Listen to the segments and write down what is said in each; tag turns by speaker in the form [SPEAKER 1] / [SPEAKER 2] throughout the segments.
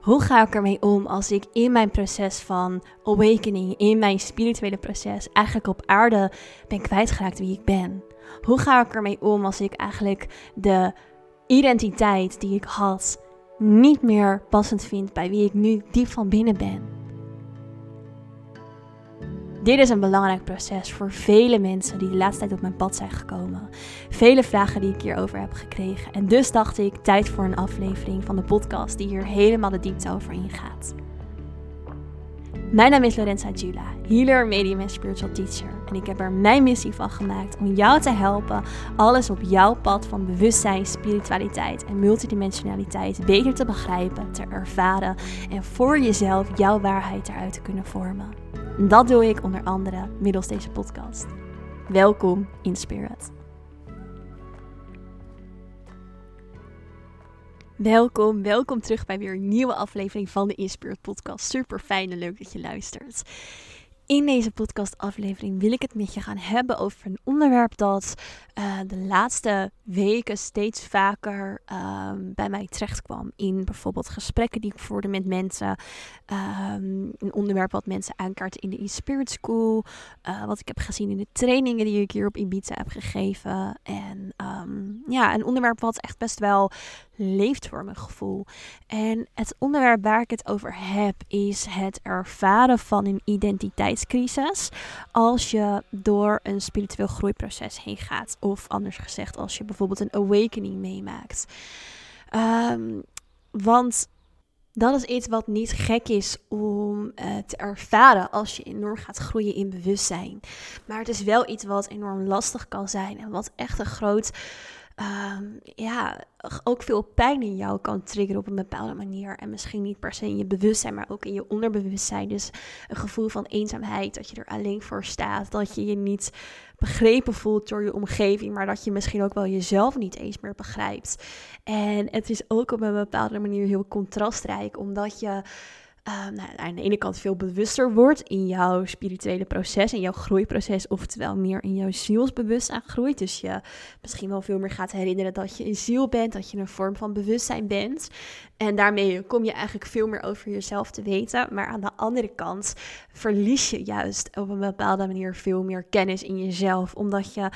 [SPEAKER 1] Hoe ga ik ermee om als ik in mijn proces van awakening, in mijn spirituele proces, eigenlijk op aarde ben kwijtgeraakt wie ik ben? Hoe ga ik ermee om als ik eigenlijk de identiteit die ik had niet meer passend vind bij wie ik nu diep van binnen ben? Dit is een belangrijk proces voor vele mensen die de laatste tijd op mijn pad zijn gekomen. Vele vragen die ik hierover heb gekregen. En dus dacht ik, tijd voor een aflevering van de podcast die hier helemaal de diepte over ingaat. Mijn naam is Lorenza Jula, healer, medium en spiritual teacher. En ik heb er mijn missie van gemaakt om jou te helpen alles op jouw pad van bewustzijn, spiritualiteit en multidimensionaliteit beter te begrijpen, te ervaren en voor jezelf jouw waarheid eruit te kunnen vormen. Dat doe ik onder andere middels deze podcast. Welkom in Spirit. Welkom, welkom terug bij weer een nieuwe aflevering van de Inspirit podcast. Super fijn en leuk dat je luistert. In deze podcastaflevering wil ik het met je gaan hebben over een onderwerp dat uh, de laatste weken steeds vaker uh, bij mij terecht kwam. In bijvoorbeeld gesprekken die ik voerde met mensen. Um, een onderwerp wat mensen aankaarten in de e-spirit school. Uh, wat ik heb gezien in de trainingen die ik hier op Ibiza heb gegeven. En um, ja, een onderwerp wat echt best wel leeft voor mijn gevoel. En het onderwerp waar ik het over heb is het ervaren van een identiteitscrisis als je door een spiritueel groeiproces heen gaat. Of anders gezegd, als je bijvoorbeeld een awakening meemaakt. Um, want dat is iets wat niet gek is om uh, te ervaren als je enorm gaat groeien in bewustzijn. Maar het is wel iets wat enorm lastig kan zijn en wat echt een groot um, ja, ook veel pijn in jou kan triggeren op een bepaalde manier. En misschien niet per se in je bewustzijn, maar ook in je onderbewustzijn. Dus een gevoel van eenzaamheid, dat je er alleen voor staat. Dat je je niet begrepen voelt door je omgeving, maar dat je misschien ook wel jezelf niet eens meer begrijpt. En het is ook op een bepaalde manier heel contrastrijk, omdat je uh, nou, aan de ene kant veel bewuster wordt in jouw spirituele proces, in jouw groeiproces, oftewel meer in jouw zielsbewustzijn groeit. Dus je misschien wel veel meer gaat herinneren dat je een ziel bent, dat je een vorm van bewustzijn bent. En daarmee kom je eigenlijk veel meer over jezelf te weten. Maar aan de andere kant verlies je juist op een bepaalde manier veel meer kennis in jezelf, omdat je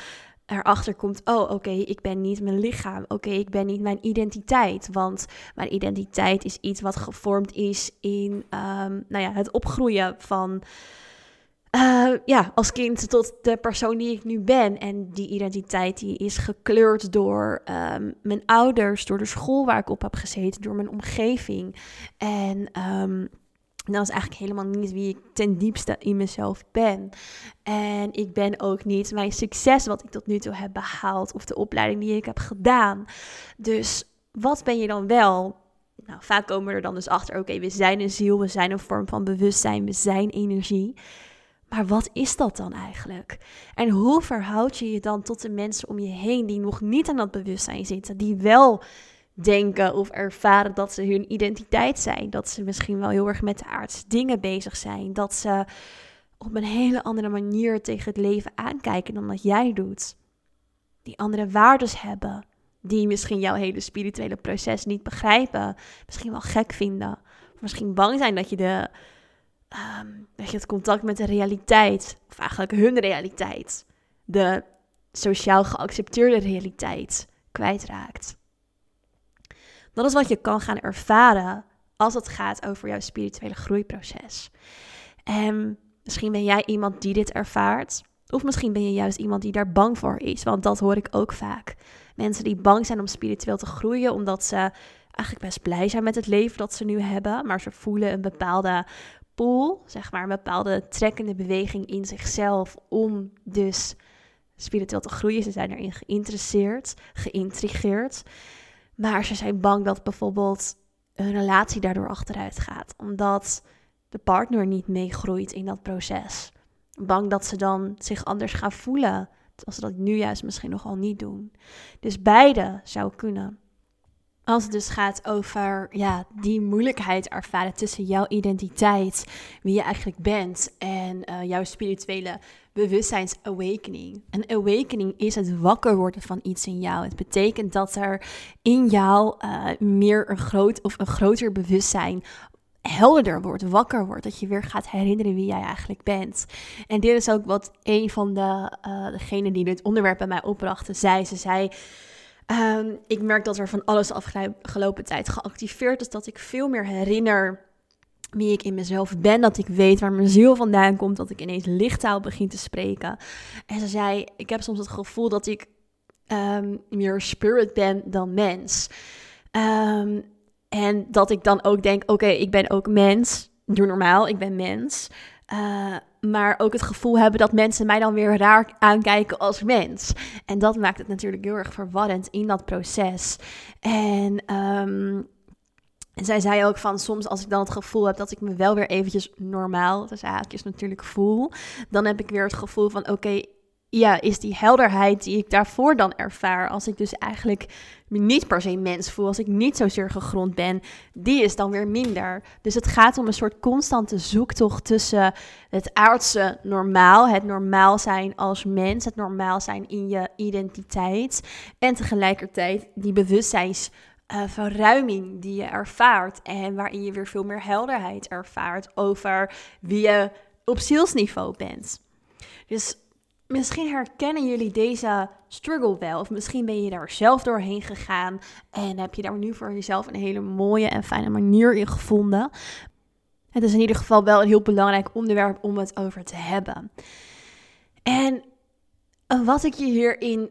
[SPEAKER 1] erachter komt, oh oké, ik ben niet mijn lichaam. Oké, ik ben niet mijn identiteit. Want mijn identiteit is iets wat gevormd is in um, nou ja, het opgroeien van... Uh, ja, als kind tot de persoon die ik nu ben. En die identiteit die is gekleurd door um, mijn ouders, door de school waar ik op heb gezeten, door mijn omgeving. En um, dat is eigenlijk helemaal niet wie ik ten diepste in mezelf ben. En ik ben ook niet mijn succes wat ik tot nu toe heb behaald of de opleiding die ik heb gedaan. Dus wat ben je dan wel? Nou, vaak komen we er dan dus achter, oké, we zijn een ziel, we zijn een vorm van bewustzijn, we zijn energie. Maar wat is dat dan eigenlijk? En hoe verhoud je je dan tot de mensen om je heen die nog niet aan dat bewustzijn zitten, die wel denken of ervaren dat ze hun identiteit zijn. Dat ze misschien wel heel erg met de aardse dingen bezig zijn. Dat ze op een hele andere manier tegen het leven aankijken dan dat jij doet. Die andere waardes hebben. Die misschien jouw hele spirituele proces niet begrijpen. Misschien wel gek vinden. Misschien bang zijn dat je, de, um, dat je het contact met de realiteit, of eigenlijk hun realiteit, de sociaal geaccepteerde realiteit, kwijtraakt. Dat is wat je kan gaan ervaren als het gaat over jouw spirituele groeiproces. En misschien ben jij iemand die dit ervaart. Of misschien ben je juist iemand die daar bang voor is. Want dat hoor ik ook vaak. Mensen die bang zijn om spiritueel te groeien, omdat ze eigenlijk best blij zijn met het leven dat ze nu hebben. Maar ze voelen een bepaalde pool, zeg maar, een bepaalde trekkende beweging in zichzelf om dus spiritueel te groeien. Ze zijn erin geïnteresseerd, geïntrigeerd. Maar ze zijn bang dat bijvoorbeeld hun relatie daardoor achteruit gaat, omdat de partner niet meegroeit in dat proces. Bang dat ze dan zich anders gaan voelen, als ze dat nu juist misschien nogal niet doen. Dus beide zou kunnen. Als het dus gaat over ja, die moeilijkheid ervaren tussen jouw identiteit, wie je eigenlijk bent, en uh, jouw spirituele bewustzijnsawakening. Een awakening is het wakker worden van iets in jou. Het betekent dat er in jou uh, meer een groot of een groter bewustzijn helderder wordt, wakker wordt. Dat je weer gaat herinneren wie jij eigenlijk bent. En dit is ook wat een van de, uh, degenen die dit onderwerp bij mij opbrachten, zei. Ze zei. Um, ik merk dat er van alles afgelopen tijd geactiveerd is. Dat ik veel meer herinner wie ik in mezelf ben. Dat ik weet waar mijn ziel vandaan komt. Dat ik ineens lichttaal begin te spreken. En ze zei: Ik heb soms het gevoel dat ik um, meer spirit ben dan mens. Um, en dat ik dan ook denk, oké, ik ben ook mens. Doe normaal, ik ben mens. Uh, maar ook het gevoel hebben dat mensen mij dan weer raar aankijken als mens. En dat maakt het natuurlijk heel erg verwarrend in dat proces. En um, zij zei ook van soms als ik dan het gevoel heb dat ik me wel weer eventjes normaal, dus haakjes natuurlijk voel, dan heb ik weer het gevoel van oké, ja, is die helderheid die ik daarvoor dan ervaar, als ik dus eigenlijk me niet per se mens voel, als ik niet zozeer gegrond ben, die is dan weer minder. Dus het gaat om een soort constante zoektocht tussen het aardse normaal, het normaal zijn als mens, het normaal zijn in je identiteit en tegelijkertijd die bewustzijnsverruiming uh, die je ervaart en waarin je weer veel meer helderheid ervaart over wie je op zielsniveau bent. Dus Misschien herkennen jullie deze struggle wel. Of misschien ben je daar zelf doorheen gegaan. En heb je daar nu voor jezelf een hele mooie en fijne manier in gevonden. Het is in ieder geval wel een heel belangrijk onderwerp om het over te hebben. En wat ik je hierin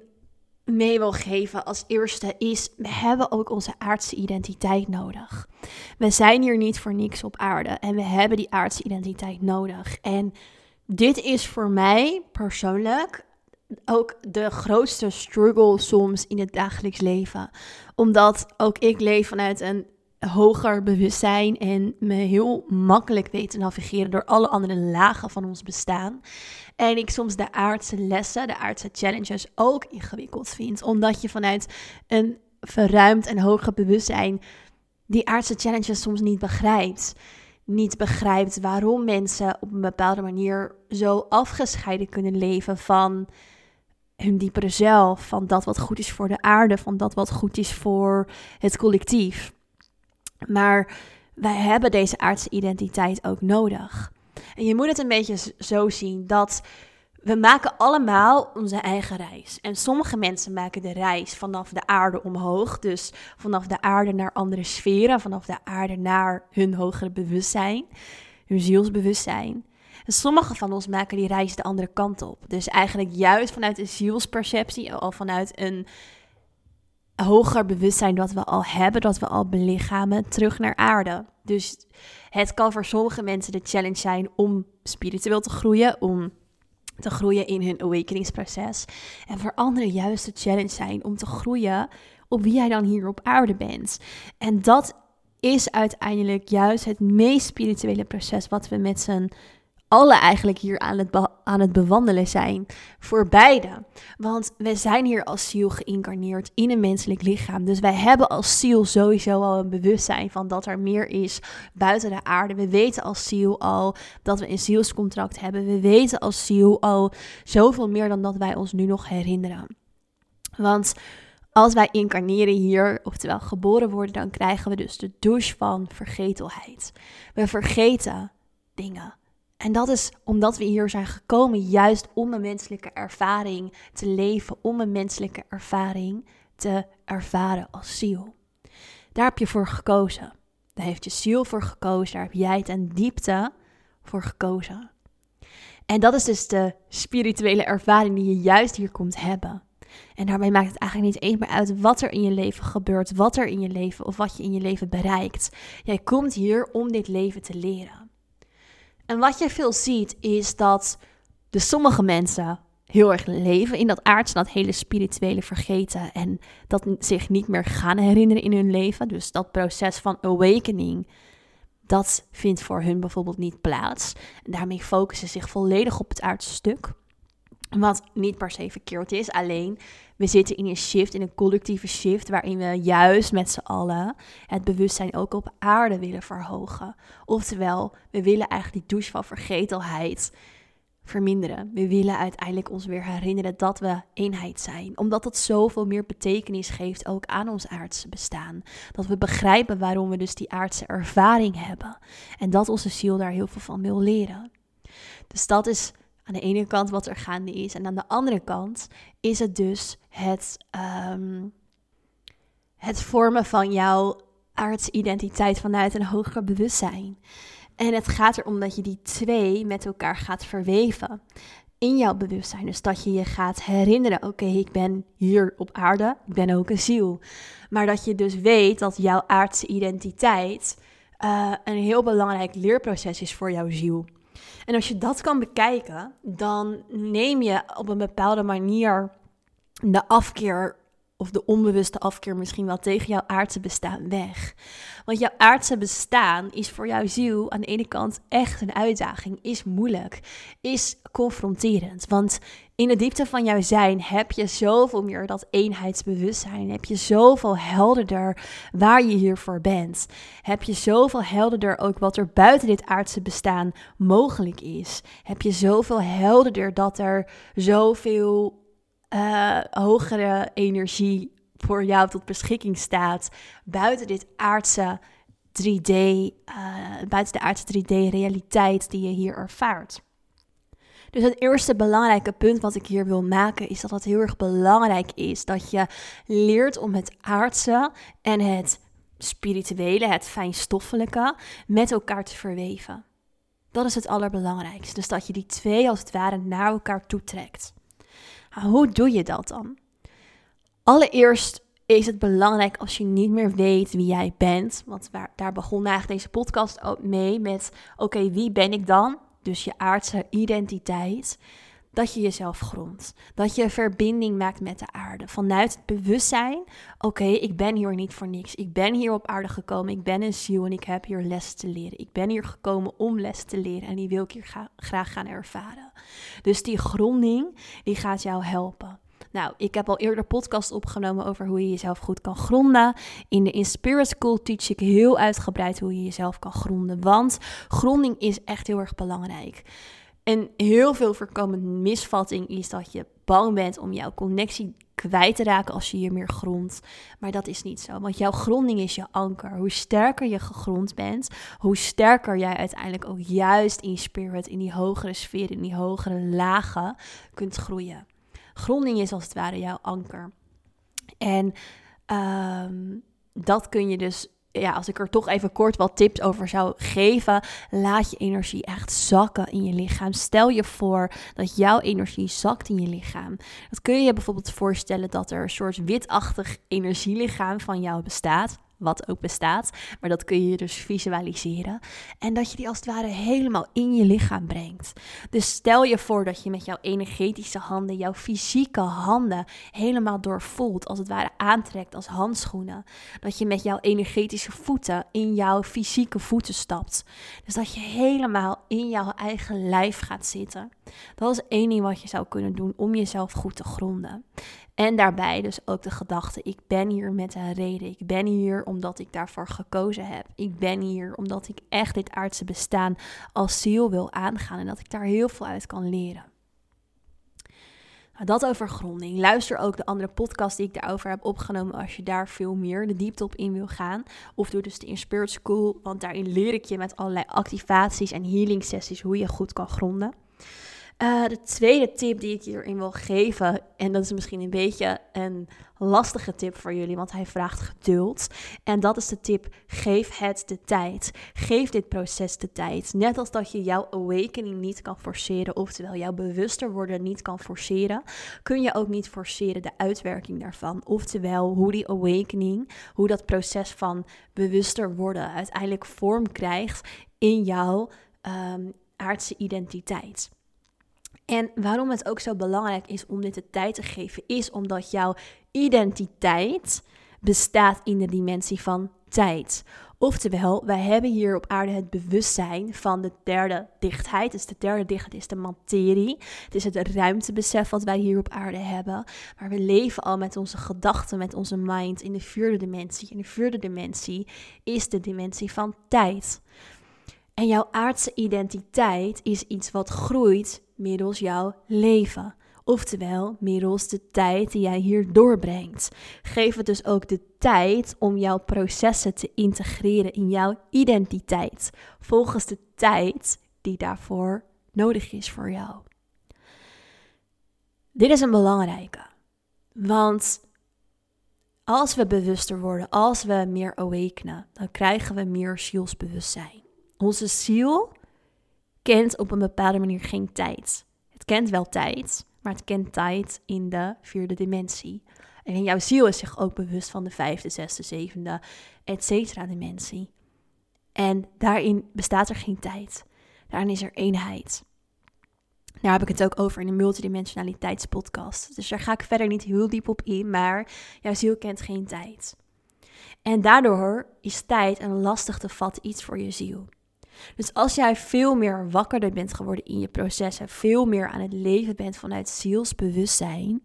[SPEAKER 1] mee wil geven als eerste is: we hebben ook onze aardse identiteit nodig. We zijn hier niet voor niks op aarde en we hebben die aardse identiteit nodig. En dit is voor mij persoonlijk ook de grootste struggle soms in het dagelijks leven. Omdat ook ik leef vanuit een hoger bewustzijn en me heel makkelijk weet te navigeren door alle andere lagen van ons bestaan. En ik soms de aardse lessen, de aardse challenges ook ingewikkeld vind. Omdat je vanuit een verruimd en hoger bewustzijn die aardse challenges soms niet begrijpt niet begrijpt waarom mensen op een bepaalde manier zo afgescheiden kunnen leven van hun diepere zelf, van dat wat goed is voor de aarde, van dat wat goed is voor het collectief. Maar wij hebben deze aardse identiteit ook nodig. En je moet het een beetje zo zien dat we maken allemaal onze eigen reis. En sommige mensen maken de reis vanaf de aarde omhoog. Dus vanaf de aarde naar andere sferen. Vanaf de aarde naar hun hogere bewustzijn. Hun zielsbewustzijn. En sommige van ons maken die reis de andere kant op. Dus eigenlijk juist vanuit een zielsperceptie. Al vanuit een hoger bewustzijn dat we al hebben. Dat we al belichamen. Terug naar aarde. Dus het kan voor sommige mensen de challenge zijn om spiritueel te groeien. Om te groeien in hun awakeningsproces. En voor anderen juist de challenge zijn om te groeien op wie jij dan hier op aarde bent. En dat is uiteindelijk juist het meest spirituele proces wat we met z'n alle eigenlijk hier aan het, aan het bewandelen zijn. Voor beide. Want we zijn hier als ziel geïncarneerd in een menselijk lichaam. Dus wij hebben als ziel sowieso al een bewustzijn van dat er meer is buiten de aarde. We weten als ziel al dat we een zielscontract hebben. We weten als ziel al zoveel meer dan dat wij ons nu nog herinneren. Want als wij incarneren hier, oftewel geboren worden, dan krijgen we dus de douche van vergetelheid. We vergeten dingen. En dat is omdat we hier zijn gekomen juist om een menselijke ervaring te leven, om een menselijke ervaring te ervaren als ziel. Daar heb je voor gekozen. Daar heeft je ziel voor gekozen, daar heb jij het en diepte voor gekozen. En dat is dus de spirituele ervaring die je juist hier komt hebben. En daarbij maakt het eigenlijk niet eens meer uit wat er in je leven gebeurt, wat er in je leven of wat je in je leven bereikt. Jij komt hier om dit leven te leren. En wat je veel ziet is dat de sommige mensen heel erg leven in dat aardse, dat hele spirituele vergeten en dat zich niet meer gaan herinneren in hun leven. Dus dat proces van awakening, dat vindt voor hun bijvoorbeeld niet plaats. En daarmee focussen ze zich volledig op het aardse stuk. Wat niet per se verkeerd is, alleen we zitten in een shift, in een collectieve shift, waarin we juist met z'n allen het bewustzijn ook op aarde willen verhogen. Oftewel, we willen eigenlijk die douche van vergetelheid verminderen. We willen uiteindelijk ons weer herinneren dat we eenheid zijn. Omdat dat zoveel meer betekenis geeft ook aan ons aardse bestaan. Dat we begrijpen waarom we dus die aardse ervaring hebben. En dat onze ziel daar heel veel van wil leren. Dus dat is aan de ene kant wat er gaande is. En aan de andere kant is het dus het, um, het vormen van jouw aardse identiteit vanuit een hoger bewustzijn. En het gaat erom dat je die twee met elkaar gaat verweven in jouw bewustzijn. Dus dat je je gaat herinneren: oké, ik ben hier op aarde, ik ben ook een ziel. Maar dat je dus weet dat jouw aardse identiteit uh, een heel belangrijk leerproces is voor jouw ziel. En als je dat kan bekijken, dan neem je op een bepaalde manier de afkeer of de onbewuste afkeer misschien wel tegen jouw aardse bestaan weg. Want jouw aardse bestaan is voor jouw ziel aan de ene kant echt een uitdaging, is moeilijk, is confronterend. Want in de diepte van jouw zijn heb je zoveel meer dat eenheidsbewustzijn. Heb je zoveel helderder waar je hiervoor bent. Heb je zoveel helderder ook wat er buiten dit aardse bestaan mogelijk is. Heb je zoveel helderder dat er zoveel uh, hogere energie voor jou tot beschikking staat buiten dit aardse 3D, uh, eh, buiten de aardse 3D-realiteit die je hier ervaart. Dus het eerste belangrijke punt wat ik hier wil maken is dat het heel erg belangrijk is dat je leert om het aardse en het spirituele, het fijnstoffelijke, met elkaar te verweven. Dat is het allerbelangrijkste. Dus dat je die twee als het ware naar elkaar toetrekt. Hoe doe je dat dan? Allereerst is het belangrijk als je niet meer weet wie jij bent. Want waar, daar begon eigenlijk deze podcast ook mee met: oké, wie ben ik dan? Dus je aardse identiteit dat je jezelf grondt. Dat je verbinding maakt met de aarde. Vanuit het bewustzijn, oké, ik ben hier niet voor niks. Ik ben hier op aarde gekomen. Ik ben een ziel en ik heb hier les te leren. Ik ben hier gekomen om les te leren en die wil ik hier graag gaan ervaren. Dus die gronding, die gaat jou helpen. Nou, ik heb al eerder podcast opgenomen over hoe je jezelf goed kan gronden. In de Inspirit School teach ik heel uitgebreid hoe je jezelf kan gronden. Want gronding is echt heel erg belangrijk. En heel veel voorkomende misvatting is dat je bang bent om jouw connectie kwijt te raken als je hier meer grondt. Maar dat is niet zo, want jouw gronding is je anker. Hoe sterker je gegrond bent, hoe sterker jij uiteindelijk ook juist in spirit, in die hogere sfeer, in die hogere lagen kunt groeien. Gronding is als het ware jouw anker. En um, dat kun je dus ja, als ik er toch even kort wat tips over zou geven, laat je energie echt zakken in je lichaam. Stel je voor dat jouw energie zakt in je lichaam. Dat kun je je bijvoorbeeld voorstellen dat er een soort witachtig energielichaam van jou bestaat wat ook bestaat. Maar dat kun je dus visualiseren. En dat je die als het ware helemaal in je lichaam brengt. Dus stel je voor dat je met jouw energetische handen, jouw fysieke handen helemaal doorvoelt. Als het ware aantrekt als handschoenen. Dat je met jouw energetische voeten in jouw fysieke voeten stapt. Dus dat je helemaal in jouw eigen lijf gaat zitten. Dat is één ding wat je zou kunnen doen om jezelf goed te gronden. En daarbij dus ook de gedachte: ik ben hier met een reden. Ik ben hier omdat ik daarvoor gekozen heb. Ik ben hier omdat ik echt dit aardse bestaan als ziel wil aangaan en dat ik daar heel veel uit kan leren. Dat over gronding. Luister ook de andere podcast die ik daarover heb opgenomen als je daar veel meer de diepte op in wil gaan. Of doe dus de Inspirit School, want daarin leer ik je met allerlei activaties en healing sessies hoe je goed kan gronden. Uh, de tweede tip die ik hierin wil geven, en dat is misschien een beetje een lastige tip voor jullie, want hij vraagt geduld. En dat is de tip: geef het de tijd. Geef dit proces de tijd. Net als dat je jouw awakening niet kan forceren, oftewel jouw bewuster worden niet kan forceren, kun je ook niet forceren de uitwerking daarvan. Oftewel hoe die awakening, hoe dat proces van bewuster worden uiteindelijk vorm krijgt in jouw um, aardse identiteit. En waarom het ook zo belangrijk is om dit de tijd te geven, is omdat jouw identiteit bestaat in de dimensie van tijd. Oftewel, wij hebben hier op aarde het bewustzijn van de derde dichtheid. Dus de derde dichtheid is de materie. Het is het ruimtebesef wat wij hier op aarde hebben. Maar we leven al met onze gedachten, met onze mind in de vierde dimensie. En de vierde dimensie is de dimensie van tijd. En jouw aardse identiteit is iets wat groeit middels jouw leven. Oftewel, middels de tijd die jij hier doorbrengt. Geef het dus ook de tijd om jouw processen te integreren in jouw identiteit. Volgens de tijd die daarvoor nodig is voor jou. Dit is een belangrijke. Want als we bewuster worden, als we meer awakenen, dan krijgen we meer zielsbewustzijn. Onze ziel kent op een bepaalde manier geen tijd. Het kent wel tijd, maar het kent tijd in de vierde dimensie. En jouw ziel is zich ook bewust van de vijfde, zesde, zevende, et cetera dimensie. En daarin bestaat er geen tijd. Daarin is er eenheid. Daar heb ik het ook over in de multidimensionaliteitspodcast. Dus daar ga ik verder niet heel diep op in, maar jouw ziel kent geen tijd. En daardoor is tijd een lastig te vatten iets voor je ziel. Dus als jij veel meer wakkerder bent geworden in je processen, veel meer aan het leven bent vanuit zielsbewustzijn,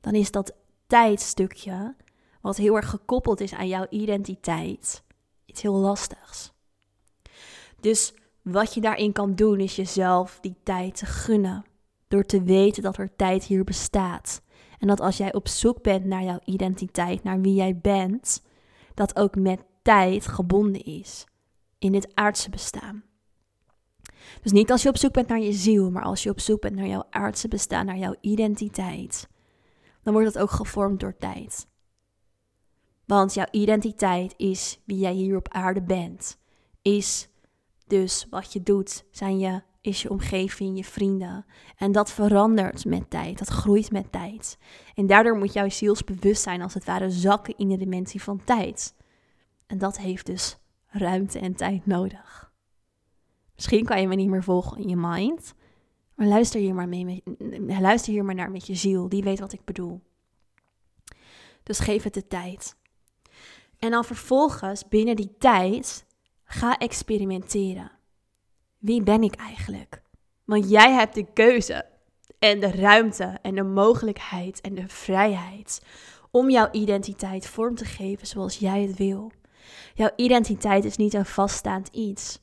[SPEAKER 1] dan is dat tijdstukje, wat heel erg gekoppeld is aan jouw identiteit, iets heel lastigs. Dus wat je daarin kan doen, is jezelf die tijd te gunnen. Door te weten dat er tijd hier bestaat. En dat als jij op zoek bent naar jouw identiteit, naar wie jij bent, dat ook met tijd gebonden is in dit aardse bestaan. Dus niet als je op zoek bent naar je ziel, maar als je op zoek bent naar jouw aardse bestaan, naar jouw identiteit, dan wordt dat ook gevormd door tijd. Want jouw identiteit is wie jij hier op aarde bent, is dus wat je doet, zijn je, is je omgeving, je vrienden. En dat verandert met tijd, dat groeit met tijd. En daardoor moet jouw zielsbewustzijn als het ware zakken in de dimensie van tijd. En dat heeft dus ruimte en tijd nodig. Misschien kan je me niet meer volgen in je mind, maar luister hier maar, mee luister hier maar naar met je ziel, die weet wat ik bedoel. Dus geef het de tijd. En dan vervolgens, binnen die tijd, ga experimenteren. Wie ben ik eigenlijk? Want jij hebt de keuze en de ruimte en de mogelijkheid en de vrijheid om jouw identiteit vorm te geven zoals jij het wil. Jouw identiteit is niet een vaststaand iets.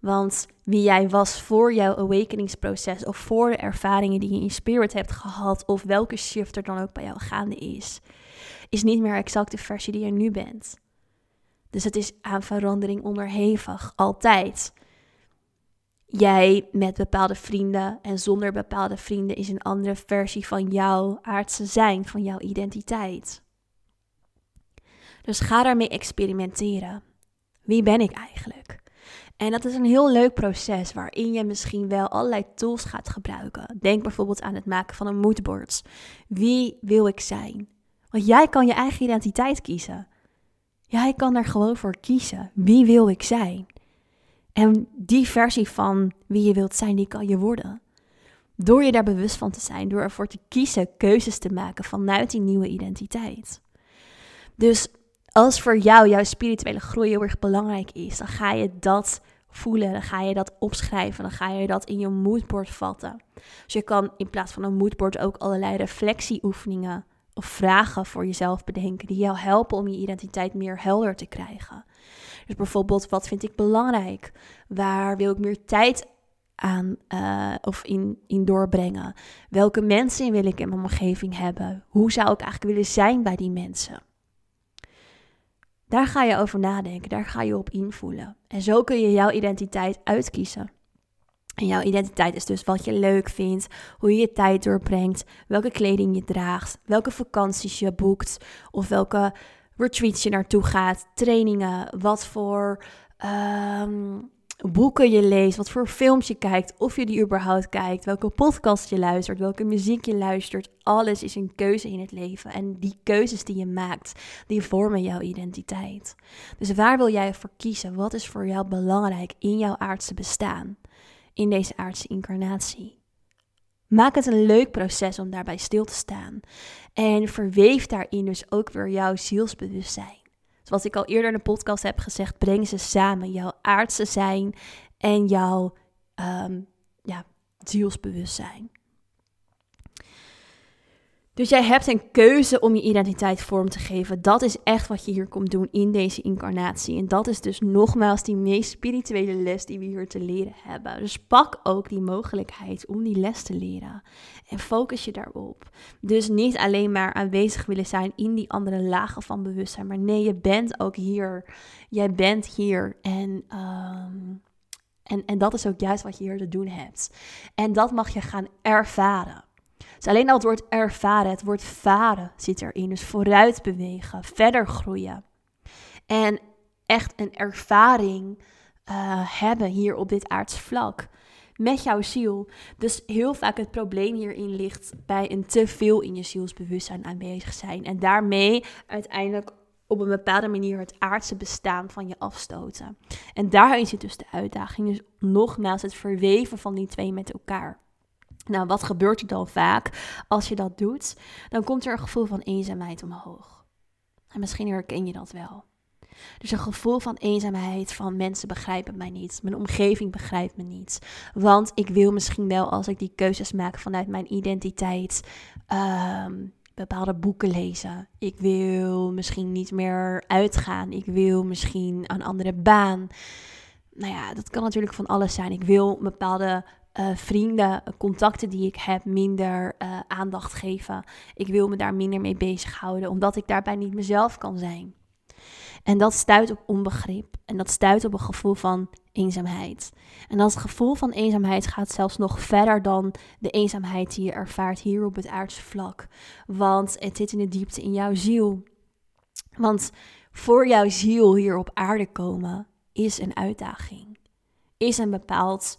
[SPEAKER 1] Want wie jij was voor jouw awakeningsproces of voor de ervaringen die je in spirit hebt gehad of welke shift er dan ook bij jou gaande is, is niet meer exact de versie die je nu bent. Dus het is aan verandering onderhevig, altijd. Jij met bepaalde vrienden en zonder bepaalde vrienden is een andere versie van jouw aardse zijn, van jouw identiteit. Dus ga daarmee experimenteren. Wie ben ik eigenlijk? En dat is een heel leuk proces waarin je misschien wel allerlei tools gaat gebruiken. Denk bijvoorbeeld aan het maken van een moodboard. Wie wil ik zijn? Want jij kan je eigen identiteit kiezen. Jij kan er gewoon voor kiezen. Wie wil ik zijn? En die versie van wie je wilt zijn, die kan je worden. Door je daar bewust van te zijn, door ervoor te kiezen, keuzes te maken vanuit die nieuwe identiteit. Dus als voor jou jouw spirituele groei heel erg belangrijk is, dan ga je dat voelen, dan ga je dat opschrijven, dan ga je dat in je moodboard vatten. Dus je kan in plaats van een moodboard ook allerlei reflectieoefeningen of vragen voor jezelf bedenken die jou helpen om je identiteit meer helder te krijgen. Dus bijvoorbeeld, wat vind ik belangrijk? Waar wil ik meer tijd aan uh, of in, in doorbrengen? Welke mensen wil ik in mijn omgeving hebben? Hoe zou ik eigenlijk willen zijn bij die mensen? Daar ga je over nadenken, daar ga je op invoelen. En zo kun je jouw identiteit uitkiezen. En jouw identiteit is dus wat je leuk vindt, hoe je je tijd doorbrengt, welke kleding je draagt, welke vakanties je boekt of welke retreats je naartoe gaat, trainingen, wat voor ehm, boeken je leest, wat voor films je kijkt, of je die überhaupt kijkt, welke podcast je luistert, welke muziek je luistert. Alles is een keuze in het leven. En die keuzes die je maakt, die vormen jouw identiteit. Dus waar wil jij voor kiezen? Wat is voor jou belangrijk in jouw aardse bestaan? In deze aardse incarnatie? Maak het een leuk proces om daarbij stil te staan. En verweef daarin dus ook weer jouw zielsbewustzijn. Zoals ik al eerder in de podcast heb gezegd, breng ze samen. Jouw aardse zijn en jouw um, ja, zielsbewustzijn. Dus jij hebt een keuze om je identiteit vorm te geven. Dat is echt wat je hier komt doen in deze incarnatie. En dat is dus nogmaals die meest spirituele les die we hier te leren hebben. Dus pak ook die mogelijkheid om die les te leren. En focus je daarop. Dus niet alleen maar aanwezig willen zijn in die andere lagen van bewustzijn. Maar nee, je bent ook hier. Jij bent hier. En, ehm, en, en dat is ook juist wat je hier te doen hebt. En dat mag je gaan ervaren. Dus alleen al het woord ervaren, het woord varen zit erin. Dus vooruit bewegen, verder groeien. En echt een ervaring uh, hebben hier op dit aards vlak. Met jouw ziel. Dus heel vaak het probleem hierin ligt bij een te veel in je zielsbewustzijn aanwezig zijn. En daarmee uiteindelijk op een bepaalde manier het aardse bestaan van je afstoten. En daarin zit dus de uitdaging. Dus nogmaals het verweven van die twee met elkaar. Nou, wat gebeurt er dan vaak als je dat doet? Dan komt er een gevoel van eenzaamheid omhoog. En misschien herken je dat wel. Dus een gevoel van eenzaamheid, van mensen begrijpen mij niet, mijn omgeving begrijpt me niet. Want ik wil misschien wel, als ik die keuzes maak vanuit mijn identiteit, ehm, bepaalde boeken lezen. Ik wil misschien niet meer uitgaan. Ik wil misschien een andere baan. Nou ja, dat kan natuurlijk van alles zijn. Ik wil bepaalde uh, vrienden, contacten die ik heb, minder uh, aandacht geven. Ik wil me daar minder mee bezighouden, omdat ik daarbij niet mezelf kan zijn. En dat stuit op onbegrip en dat stuit op een gevoel van eenzaamheid. En dat gevoel van eenzaamheid gaat zelfs nog verder dan de eenzaamheid die je ervaart hier op het aardse vlak. Want het zit in de diepte in jouw ziel. Want voor jouw ziel hier op aarde komen is een uitdaging. Is een bepaald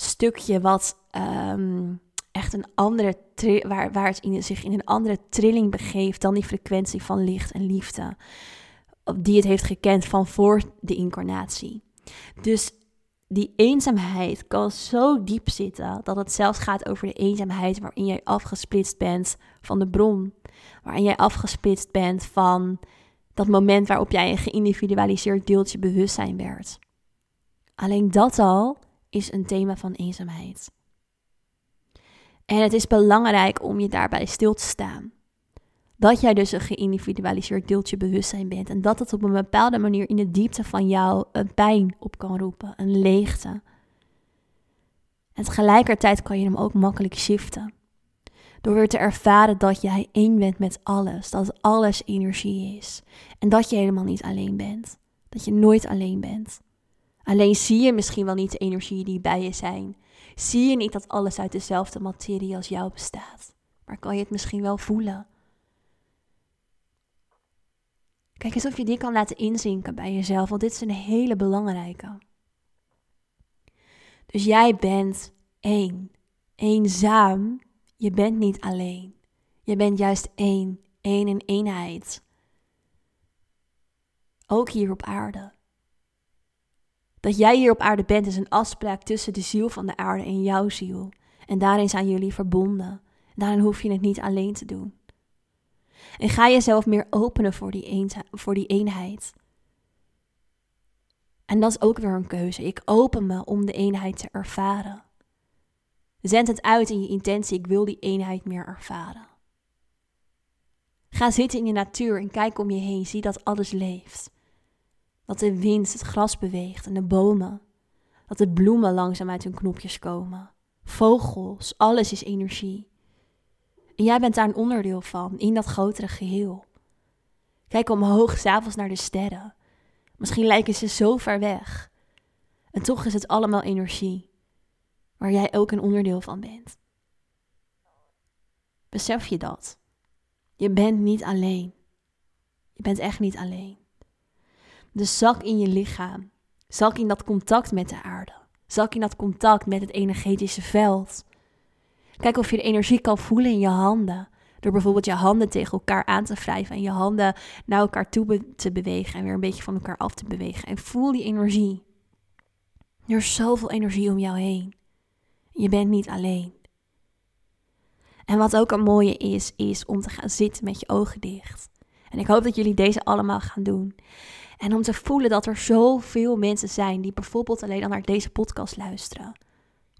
[SPEAKER 1] stukje wat ehm, echt een andere waar, waar het in, zich in een andere trilling begeeft dan die frequentie van licht en liefde. Die het heeft gekend van voor de incarnatie. Dus die eenzaamheid kan zo diep zitten dat het zelfs gaat over de eenzaamheid waarin jij afgesplitst bent van de bron. Waarin jij afgesplitst bent van dat moment waarop jij een geïndividualiseerd deeltje bewustzijn werd. Alleen dat al is een thema van eenzaamheid. En het is belangrijk om je daarbij stil te staan. Dat jij dus een geïndividualiseerd deeltje bewustzijn bent. En dat het op een bepaalde manier in de diepte van jou een pijn op kan roepen, een leegte. En tegelijkertijd kan je hem ook makkelijk shiften. Door weer te ervaren dat jij één bent met alles. Dat alles energie is. En dat je helemaal niet alleen bent. Dat je nooit alleen bent. Alleen zie je misschien wel niet de energie die bij je zijn. Zie je niet dat alles uit dezelfde materie als jou bestaat. Maar kan je het misschien wel voelen. Kijk eens of je die kan laten inzinken bij jezelf, want dit is een hele belangrijke. Dus jij bent één, eenzaam. Je bent niet alleen. Je bent juist één, één in eenheid. Ook hier op aarde. Dat jij hier op aarde bent is een afspraak tussen de ziel van de aarde en jouw ziel. En daarin zijn jullie verbonden. Daarin hoef je het niet alleen te doen. En ga jezelf meer openen voor die, voor die eenheid. En dat is ook weer een keuze. Ik open me om de eenheid te ervaren. Zend het uit in je intentie. Ik wil die eenheid meer ervaren. Ga zitten in je natuur en kijk om je heen. Zie dat alles leeft. Dat de wind het gras beweegt en de bomen. Dat de bloemen langzaam uit hun knopjes komen. Vogels, alles is energie. En jij bent daar een onderdeel van, in dat grotere geheel. Kijk omhoog, s'avonds naar de sterren. Misschien lijken ze zo ver weg. En toch is het allemaal energie, waar jij ook een onderdeel van bent. Besef je dat? Je bent niet alleen. Je bent echt niet alleen. Dus zak in je lichaam. Zak in dat contact met de aarde. Zak in dat contact met het energetische veld. Kijk of je de energie kan voelen in je handen. Door bijvoorbeeld je handen tegen elkaar aan te wrijven en je handen naar elkaar toe te bewegen en weer een beetje van elkaar af te bewegen. En voel die energie. Er is zoveel energie om jou heen. Je bent niet alleen. En wat ook een mooie is, is om te gaan zitten met je ogen dicht. En ik hoop dat jullie deze allemaal gaan doen. En om te voelen dat er zoveel mensen zijn die bijvoorbeeld alleen al naar deze podcast luisteren.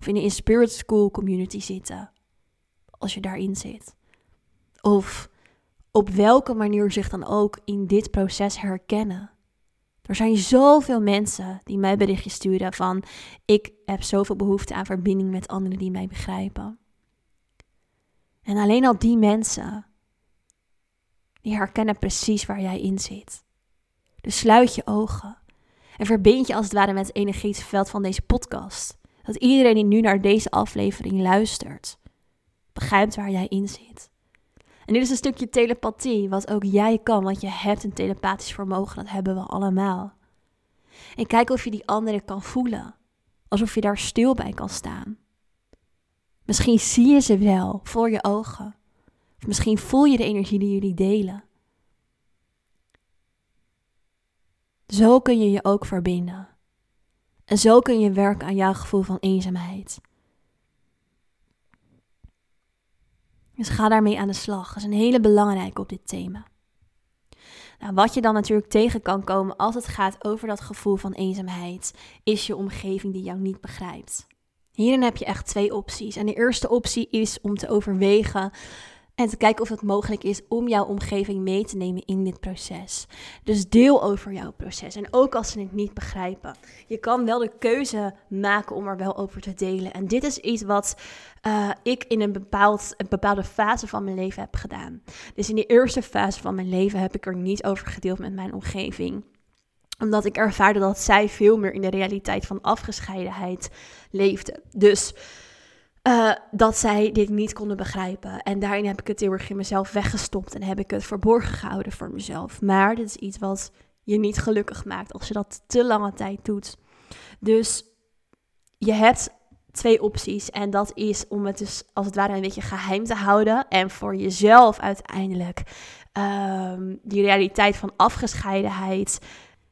[SPEAKER 1] Of in de Spirit School community zitten. Als je daarin zit. Of op welke manier zich dan ook in dit proces herkennen. Er zijn zoveel mensen die mij berichtjes sturen van ik heb zoveel behoefte aan verbinding met anderen die mij begrijpen. En alleen al die mensen, die herkennen precies waar jij in zit. Dus sluit je ogen en verbind je als het ware met het energetische veld van deze podcast. Dat iedereen die nu naar deze aflevering luistert, begrijpt waar jij in zit. En dit is een stukje telepathie, wat ook jij kan, want je hebt een telepathisch vermogen, dat hebben we allemaal. En kijk of je die andere kan voelen, alsof je daar stil bij kan staan. Misschien zie je ze wel voor je ogen, of misschien voel je de energie die jullie delen. Zo kun je je ook verbinden. En zo kun je werken aan jouw gevoel van eenzaamheid. Dus ga daarmee aan de slag. Dat is een hele belangrijke op dit thema. Nou, wat je dan natuurlijk tegen kan komen als het gaat over dat gevoel van eenzaamheid, is je omgeving die jou niet begrijpt. Hierin heb je echt twee opties. En de eerste optie is om te overwegen en te kijken of het mogelijk is om jouw omgeving mee te nemen in dit proces. Dus deel over jouw proces. En ook als ze het niet begrijpen. Je kan wel de keuze maken om er wel over te delen. En dit is iets wat uh, ik in een, bepaald, een bepaalde fase van mijn leven heb gedaan. Dus in de eerste fase van mijn leven heb ik er niet over gedeeld met mijn omgeving omdat ik ervaarde dat zij veel meer in de realiteit van afgescheidenheid leefden. Dus uh, dat zij dit niet konden begrijpen. En daarin heb ik het heel erg in mezelf weggestopt en heb ik het verborgen gehouden voor mezelf. Maar dit is iets wat je niet gelukkig maakt als je dat te lange tijd doet. Dus je hebt twee opties. En dat is om het dus als het ware een beetje geheim te houden. En voor jezelf uiteindelijk um, die realiteit van afgescheidenheid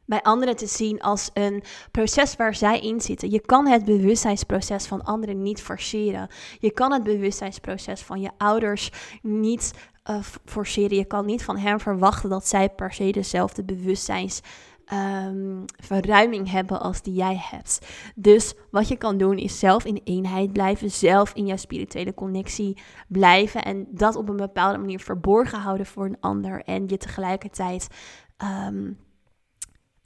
[SPEAKER 1] bij anderen te zien als een proces waar zij in zitten. Je kan het bewustzijnsproces van anderen niet forceren. Je kan het bewustzijnsproces van je ouders niet uh, forceren. Je kan niet van hen verwachten dat zij per se dezelfde bewustzijnsverruiming um, hebben als die jij hebt. Dus wat je kan doen is zelf in eenheid blijven, zelf in jouw spirituele connectie blijven en dat op een bepaalde manier verborgen houden voor een ander en je tegelijkertijd um,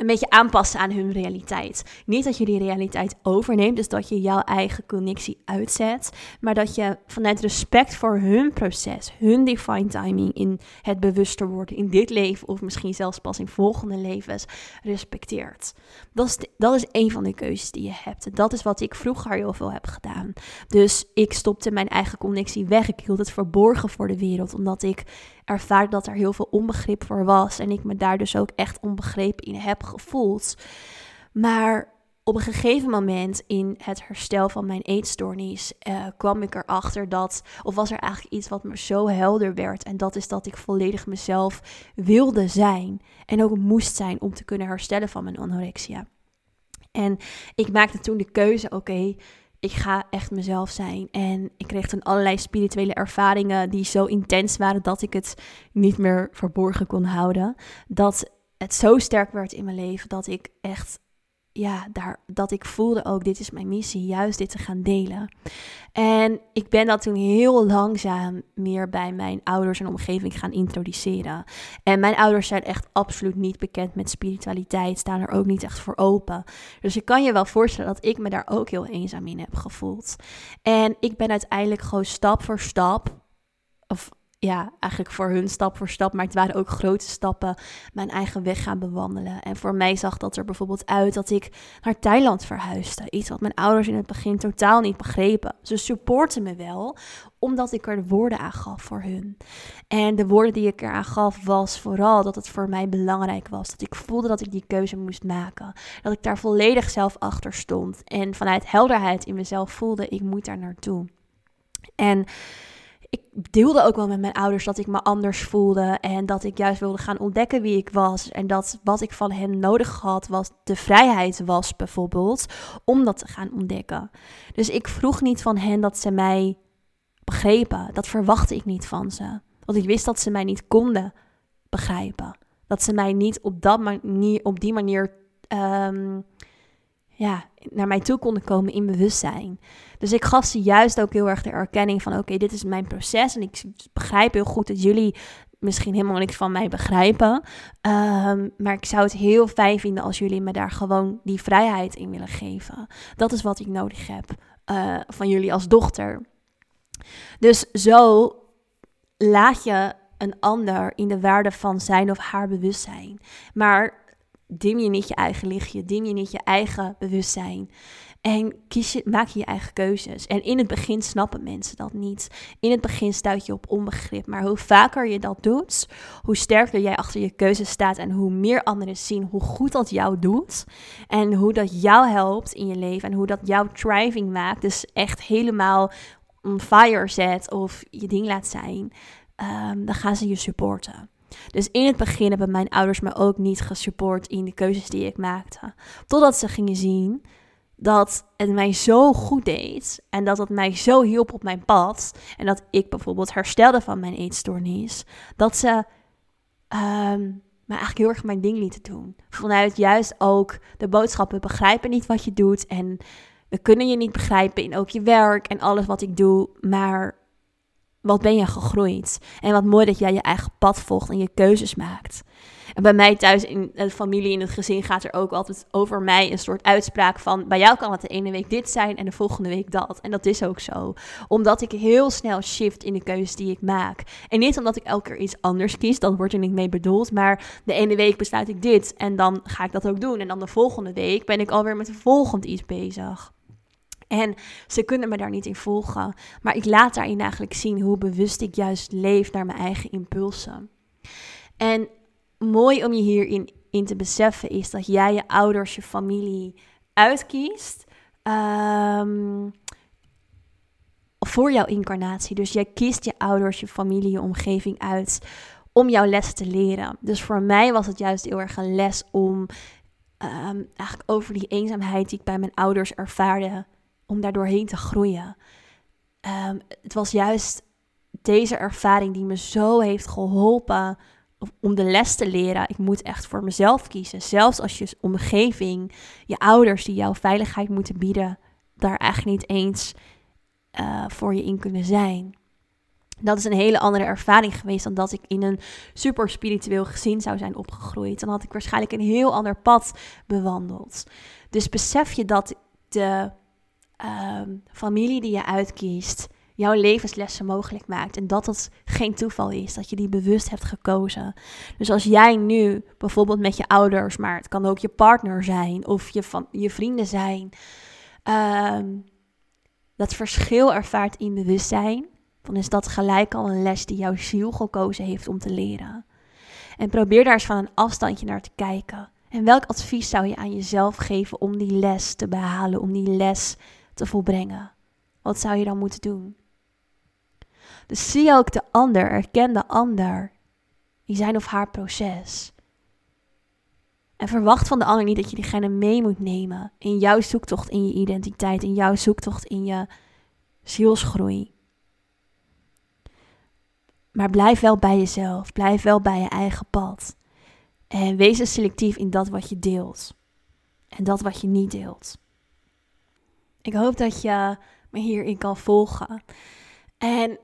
[SPEAKER 1] een beetje aanpassen aan hun realiteit. Niet dat je die realiteit overneemt, dus dat je jouw eigen connectie uitzet, maar dat je vanuit respect voor hun proces, hun divine timing in het bewuster worden in dit leven of misschien zelfs pas in volgende levens respecteert. Dat is, dat is een van de keuzes die je hebt. En dat is wat ik vroeger heel veel heb gedaan. Dus ik stopte mijn eigen connectie weg. Ik hield het verborgen voor de wereld, omdat ik ervaar dat er heel veel onbegrip voor was. En ik me daar dus ook echt onbegrepen in heb gevoeld. Maar op een gegeven moment in het herstel van mijn eetstoornis uh, kwam ik erachter dat, of was er eigenlijk iets wat me zo helder werd. En dat is dat ik volledig mezelf wilde zijn. En ook moest zijn om te kunnen herstellen van mijn anorexia. En ik maakte toen de keuze: oké, ik ga echt mezelf zijn. En ik kreeg toen allerlei spirituele ervaringen die zo intens waren dat ik het niet meer verborgen kon houden. Dat het zo sterk werd in mijn leven dat ik echt ja, daar, dat ik voelde ook, dit is mijn missie, juist dit te gaan delen. En ik ben dat toen heel langzaam meer bij mijn ouders en omgeving gaan introduceren. En mijn ouders zijn echt absoluut niet bekend met spiritualiteit, staan er ook niet echt voor open. Dus ik kan je wel voorstellen dat ik me daar ook heel eenzaam in heb gevoeld. En ik ben uiteindelijk gewoon stap voor stap, of ja, eigenlijk voor hun stap voor stap, maar het waren ook grote stappen, mijn eigen weg gaan bewandelen. En voor mij zag dat er bijvoorbeeld uit dat ik naar Thailand verhuisde. Iets wat mijn ouders in het begin totaal niet begrepen. Ze supporten me wel, omdat ik er de woorden aan gaf voor hun. En de woorden die ik eraan gaf was vooral dat het voor mij belangrijk was. Dat ik voelde dat ik die keuze moest maken. Dat ik daar volledig zelf achter stond. En vanuit helderheid in mezelf voelde, ik moet daar naartoe. En ik deelde ook wel met mijn ouders dat ik me anders voelde en dat ik juist wilde gaan ontdekken wie ik was en dat wat ik van hen nodig had was de vrijheid was bijvoorbeeld om dat te gaan ontdekken. Dus ik vroeg niet van hen dat ze mij begrepen. Dat verwachtte ik niet van ze. Want ik wist dat ze mij niet konden begrijpen. Dat ze mij niet op, dat manier, op die manier um, ja, naar mij toe konden komen in bewustzijn. Dus ik gaf ze juist ook heel erg de erkenning van: oké, dit is mijn proces. En ik begrijp heel goed dat jullie misschien helemaal niks van mij begrijpen. Ehm, maar ik zou het heel fijn vinden als jullie me daar gewoon die vrijheid in willen geven. Dat is wat ik nodig heb uh, van jullie als dochter. Dus zo laat je een ander in de waarde van zijn of haar bewustzijn. Maar dim je niet je eigen lichtje, dim je niet je eigen bewustzijn. En kies je, maak je je eigen keuzes. En in het begin snappen mensen dat niet. In het begin stuit je op onbegrip. Maar hoe vaker je dat doet, hoe sterker jij achter je keuzes staat. En hoe meer anderen zien hoe goed dat jou doet. En hoe dat jou helpt in je leven. En hoe dat jouw thriving maakt. Dus echt helemaal on fire zet of je ding laat zijn. Um, dan gaan ze je supporten. Dus in het begin hebben mijn ouders me ook niet gesupport in de keuzes die ik maakte. Totdat ze gingen zien dat het mij zo goed deed en dat het mij zo hielp op mijn pad en dat ik bijvoorbeeld herstelde van mijn eetstoornis, dat ze um, me eigenlijk heel erg mijn ding lieten doen. Vanuit juist ook de boodschappen begrijpen niet wat je doet en we kunnen je niet begrijpen in ook je werk en alles wat ik doe, maar wat ben je gegroeid? En wat mooi dat jij je eigen pad volgt en je keuzes maakt. En bij mij thuis in de familie, in het gezin, gaat er ook altijd over mij een soort uitspraak van: bij jou kan het de ene week dit zijn en de volgende week dat. En dat is ook zo. Omdat ik heel snel shift in de keuzes die ik maak. En niet omdat ik elke keer iets anders kies, dat wordt er niet mee bedoeld. Maar de ene week besluit ik dit en dan ga ik dat ook doen. En dan de volgende week ben ik alweer met een volgend iets bezig. En ze kunnen me daar niet in volgen. Maar ik laat daarin eigenlijk zien hoe bewust ik juist leef naar mijn eigen impulsen. En mooi om je hierin in te beseffen is dat jij je ouders, je familie uitkiest. Um, voor jouw incarnatie. Dus jij kiest je ouders, je familie, je omgeving uit om jouw les te leren. Dus voor mij was het juist heel erg een les om um, eigenlijk over die eenzaamheid die ik bij mijn ouders ervaarde om daar doorheen te groeien. Ehm, het was juist deze ervaring die me zo heeft geholpen om de les te leren. Ik moet echt voor mezelf kiezen. Zelfs als je omgeving, je ouders die jouw veiligheid moeten bieden, daar eigenlijk niet eens uh, voor je in kunnen zijn. Dat is een hele andere ervaring geweest dan dat ik in een super spiritueel gezin zou zijn opgegroeid. Dan had ik waarschijnlijk een heel ander pad bewandeld. Dus besef je dat de um, familie die je uitkiest jouw levenslessen mogelijk maakt. En dat het geen toeval is, dat je die bewust hebt gekozen. Dus als jij nu bijvoorbeeld met je ouders, maar het kan ook je partner zijn of je, van, je vrienden zijn, um, dat verschil ervaart in bewustzijn, dan is dat gelijk al een les die jouw ziel gekozen heeft om te leren. En probeer daar eens van een afstandje naar te kijken. En welk advies zou je aan jezelf geven om die les te behalen, om die les te volbrengen? Wat zou je dan moeten doen? Dus zie ook de ander, erken de ander in zijn of haar proces. En verwacht van de ander niet dat je diegene mee moet nemen in jouw zoektocht in je identiteit, in jouw zoektocht in je zielsgroei. Maar blijf wel bij jezelf, blijf wel bij je eigen pad. En wees selectief in dat wat je deelt en dat wat je niet deelt. Ik hoop dat je me hierin kan volgen. En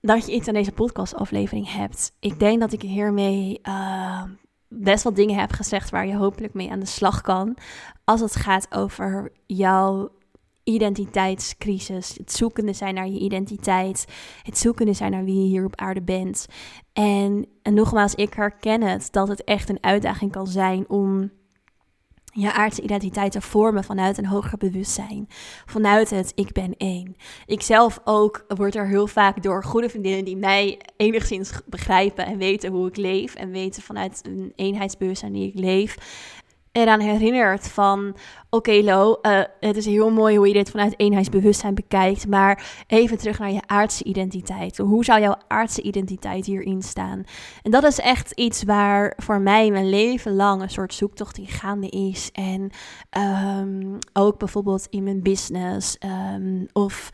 [SPEAKER 1] dat je iets aan deze podcastaflevering hebt. Ik denk dat ik hiermee uh, best wel dingen heb gezegd waar je hopelijk mee aan de slag kan. Als het gaat over jouw identiteitscrisis. Het zoekende zijn naar je identiteit. Het zoekende zijn naar wie je hier op aarde bent. En, en nogmaals, ik herken het dat het echt een uitdaging kan zijn om je aardse identiteit te vormen vanuit een hoger bewustzijn. Vanuit het ik ben één. Ik zelf ook word er heel vaak door goede vriendinnen die mij enigszins begrijpen en weten hoe ik leef. En weten vanuit een eenheidsbewustzijn die ik leef eraan herinnert van... Oké Lo, uh, het is heel mooi hoe je dit vanuit eenheidsbewustzijn bekijkt... maar even terug naar je aardse identiteit. Hoe zou jouw aardse identiteit hierin staan? En dat is echt iets waar voor mij mijn leven lang een soort zoektocht in gaande is. En um, ook bijvoorbeeld in mijn business um, of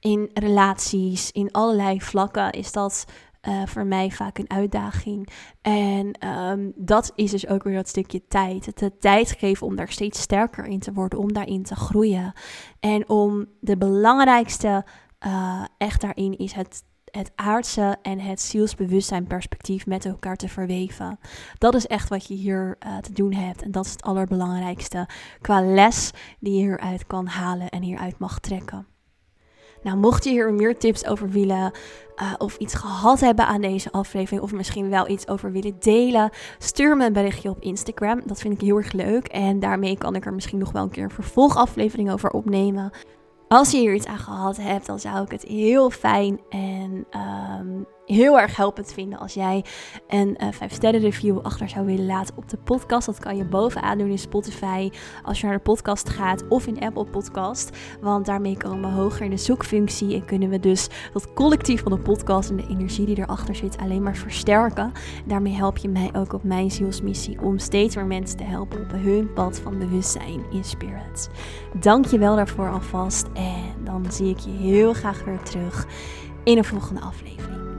[SPEAKER 1] in relaties, in allerlei vlakken is dat uh, voor mij vaak een uitdaging. En ehm, dat is dus ook weer dat stukje tijd. Het de tijd geven om daar steeds sterker in te worden, om daarin te groeien. En om de belangrijkste uh, echt daarin is het het aardse en het zielsbewustzijn perspectief met elkaar te verweven. Dat is echt wat je hier uh, te doen hebt. En dat is het allerbelangrijkste qua les die je hieruit kan halen en hieruit mag trekken. Nou, mocht je hier meer tips over willen uh, of iets gehad hebben aan deze aflevering, of misschien wel iets over willen delen, stuur me een berichtje op Instagram. Dat vind ik heel erg leuk. En daarmee kan ik er misschien nog wel een keer een vervolgaflevering over opnemen. Als je hier iets aan gehad hebt, dan zou ik het heel fijn en um, heel erg helpend vinden als jij een uh, eh, 5 sterren review achter zou willen laten op de podcast. Dat kan je bovenaan doen in Spotify als je naar de podcast gaat of in Apple Podcast. Want daarmee komen we hoger in de zoekfunctie en kunnen we dus dat collectief van de podcast en de energie die erachter zit alleen maar versterken. Daarmee help je mij ook op mijn zielsmissie om steeds meer mensen te helpen op hun pad van bewustzijn in spirit. Dank je wel daarvoor alvast en dan zie ik je heel graag weer terug in een volgende aflevering.